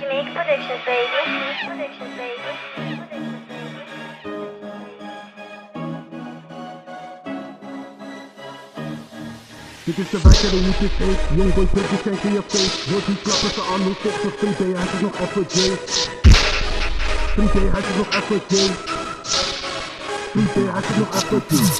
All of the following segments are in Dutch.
Jamaica Productions, baby. Productions, baby. Dit is de wekker hoe het is heet. Jongboy Turkjes zijn in je face. Wordt die klappen ze aan hoe vochtig 3D, hij is nog even J. 3D, hij is nog even J. 3D, hij is nog even J.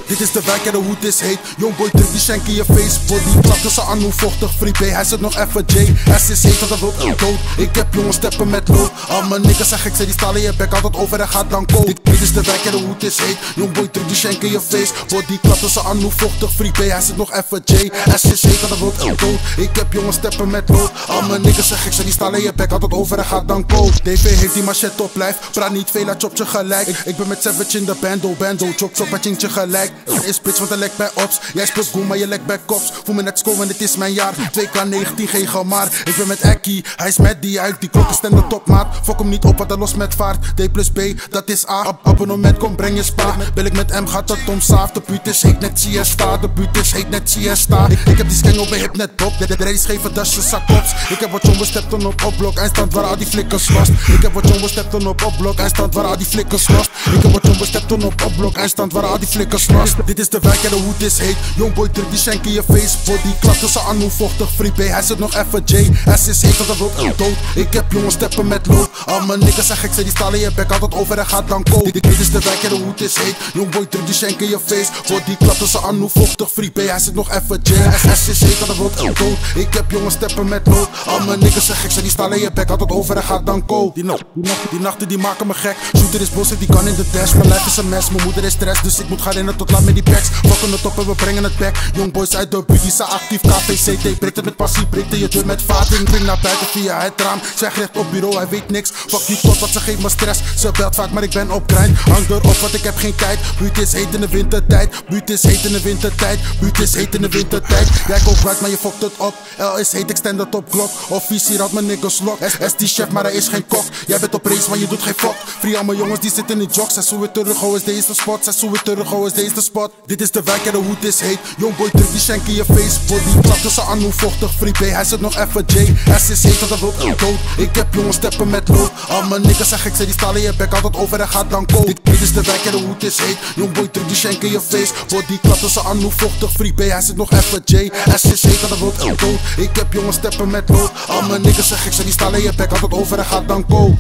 Dit is de wijk en hoe het is heet. Youngboy druk die shank in je face. Body klapt ze aan hoe vochtig. Free B, hij zit nog even J. S is heet, dat wil ik dood. Ik heb jongens steppen met lood. Al mijn niggas zijn gek, ze die stalen je bek altijd over en gaat dan cold. Dit, is de wijk en hoe het is heet. Youngboy druk die shank in je face. Body klapt ze aan hoe vochtig. B, hij zit nog even J. S is heet, dat wil ik dood. Ik heb jongens steppen met lood. Al mijn niggas zijn gek, ze die stalen je bek altijd over en gaat dan cold. DV heeft die machette op lijf. Praat niet veel, laat je gelijk. Ik, ik ben met Savage in de bando, bando. Chop, chop, het je gelijk. Is bitch, want hij lekt bij ops. Jij speelt goe, maar je lekt bij cops. Voel me net schoon, en dit is mijn jaar. 2K19, geen gemaar. Ik ben met Ekkie, hij is met die uit. Die klok is de topmaat. Fok hem niet op, wat hij los met vaart. D plus B, dat is A. Ab abonnement, kom breng je spa. Ben ik met M, gaat het om. De buurt is heet net siesta. De buurt is heet net siesta. Ik, ik heb die skeng op hip net dop. De, de, race geven dasje sakops. Ik heb wat jongens steppen op opblok. Eindstand waar al die flikkers lost. Ik heb wat jongens steppen op opblok. Eindstand waar al die flikkers lost. Ik heb wat jongens steppen op opblok. Eindstand waar al die flikkers lost. Dit is de wijk en de hoed is heet. Druk die shank in je face. Body klapt tussen aan hoe vochtig. Free hij zit nog even J. S is heet, dat dat wil ik dood. Ik heb jongens steppen met lood. Al mijn niggas zijn gek, ze die stalen je bek altijd over en gaat dan cold. Dit, is de wijk en de hoed is heet. Youngboy druk die shank in je face. Body klapt tussen aan hoe vochtig. Free hij zit nog even J. S is heet, dat dat wil ik dood. Ik heb jongens steppen met lood. Al mijn niggas zijn gek, ze die stalen je bek altijd over en gaat dan cold. Die, nacht, die, nachten, die nachten die maken me gek. Shooter is boos, die kan in de dash. Mijn lijf is een mes, moeder is stress. Dus ik moet gaan rennen tot laat met die packs. Fokken het op en we brengen het back. Young boys uit de buurt, die zijn actief. KVCT breekt het met passie, breekt je deur met vating. Bring naar buiten via het raam. Zeg recht op bureau, hij weet niks. Fuck die tot, wat ze geeft me stress. Ze belt vaak, maar ik ben op grind. Hang erop, want ik heb geen tijd. Buurt is heet in de wintertijd. Buurt is heet in de wintertijd. Buurt is heet in de wintertijd. Jij koopt right, maar je fokt het op. L is heet, ik stand het op klok. Officier had mijn niggas lock. S, die chef, maar hij is geen kok. Jij bent op race, maar je doet geen fuck. Free al mijn jongens die zitten in jocks. Zij zo weer terug, oh is deze spot. Zij zo weer terug, oh is deze spot. Dit is de wijk en de hoed is heet. Youngboy druk die shank in je face. Body klapt tussen aan hoe vochtig. Free B, hij zit nog even J. S is heet, dat wil ik dood. Ik heb jongens steppen met lood. Al mijn niggas zijn gek, ze die stalen je bek altijd over en gaat dan cold. Dit, is de wijk en de hoed is heet. Youngboy druk die shank in je face. Body klapt tussen aan hoe vochtig. Free B, hij zit nog even J. S is heet, dat wil ik dood. Ik heb jongens steppen met lood. Al mijn niggas zijn gek, ze die stalen je bek altijd over en gaat dan cold.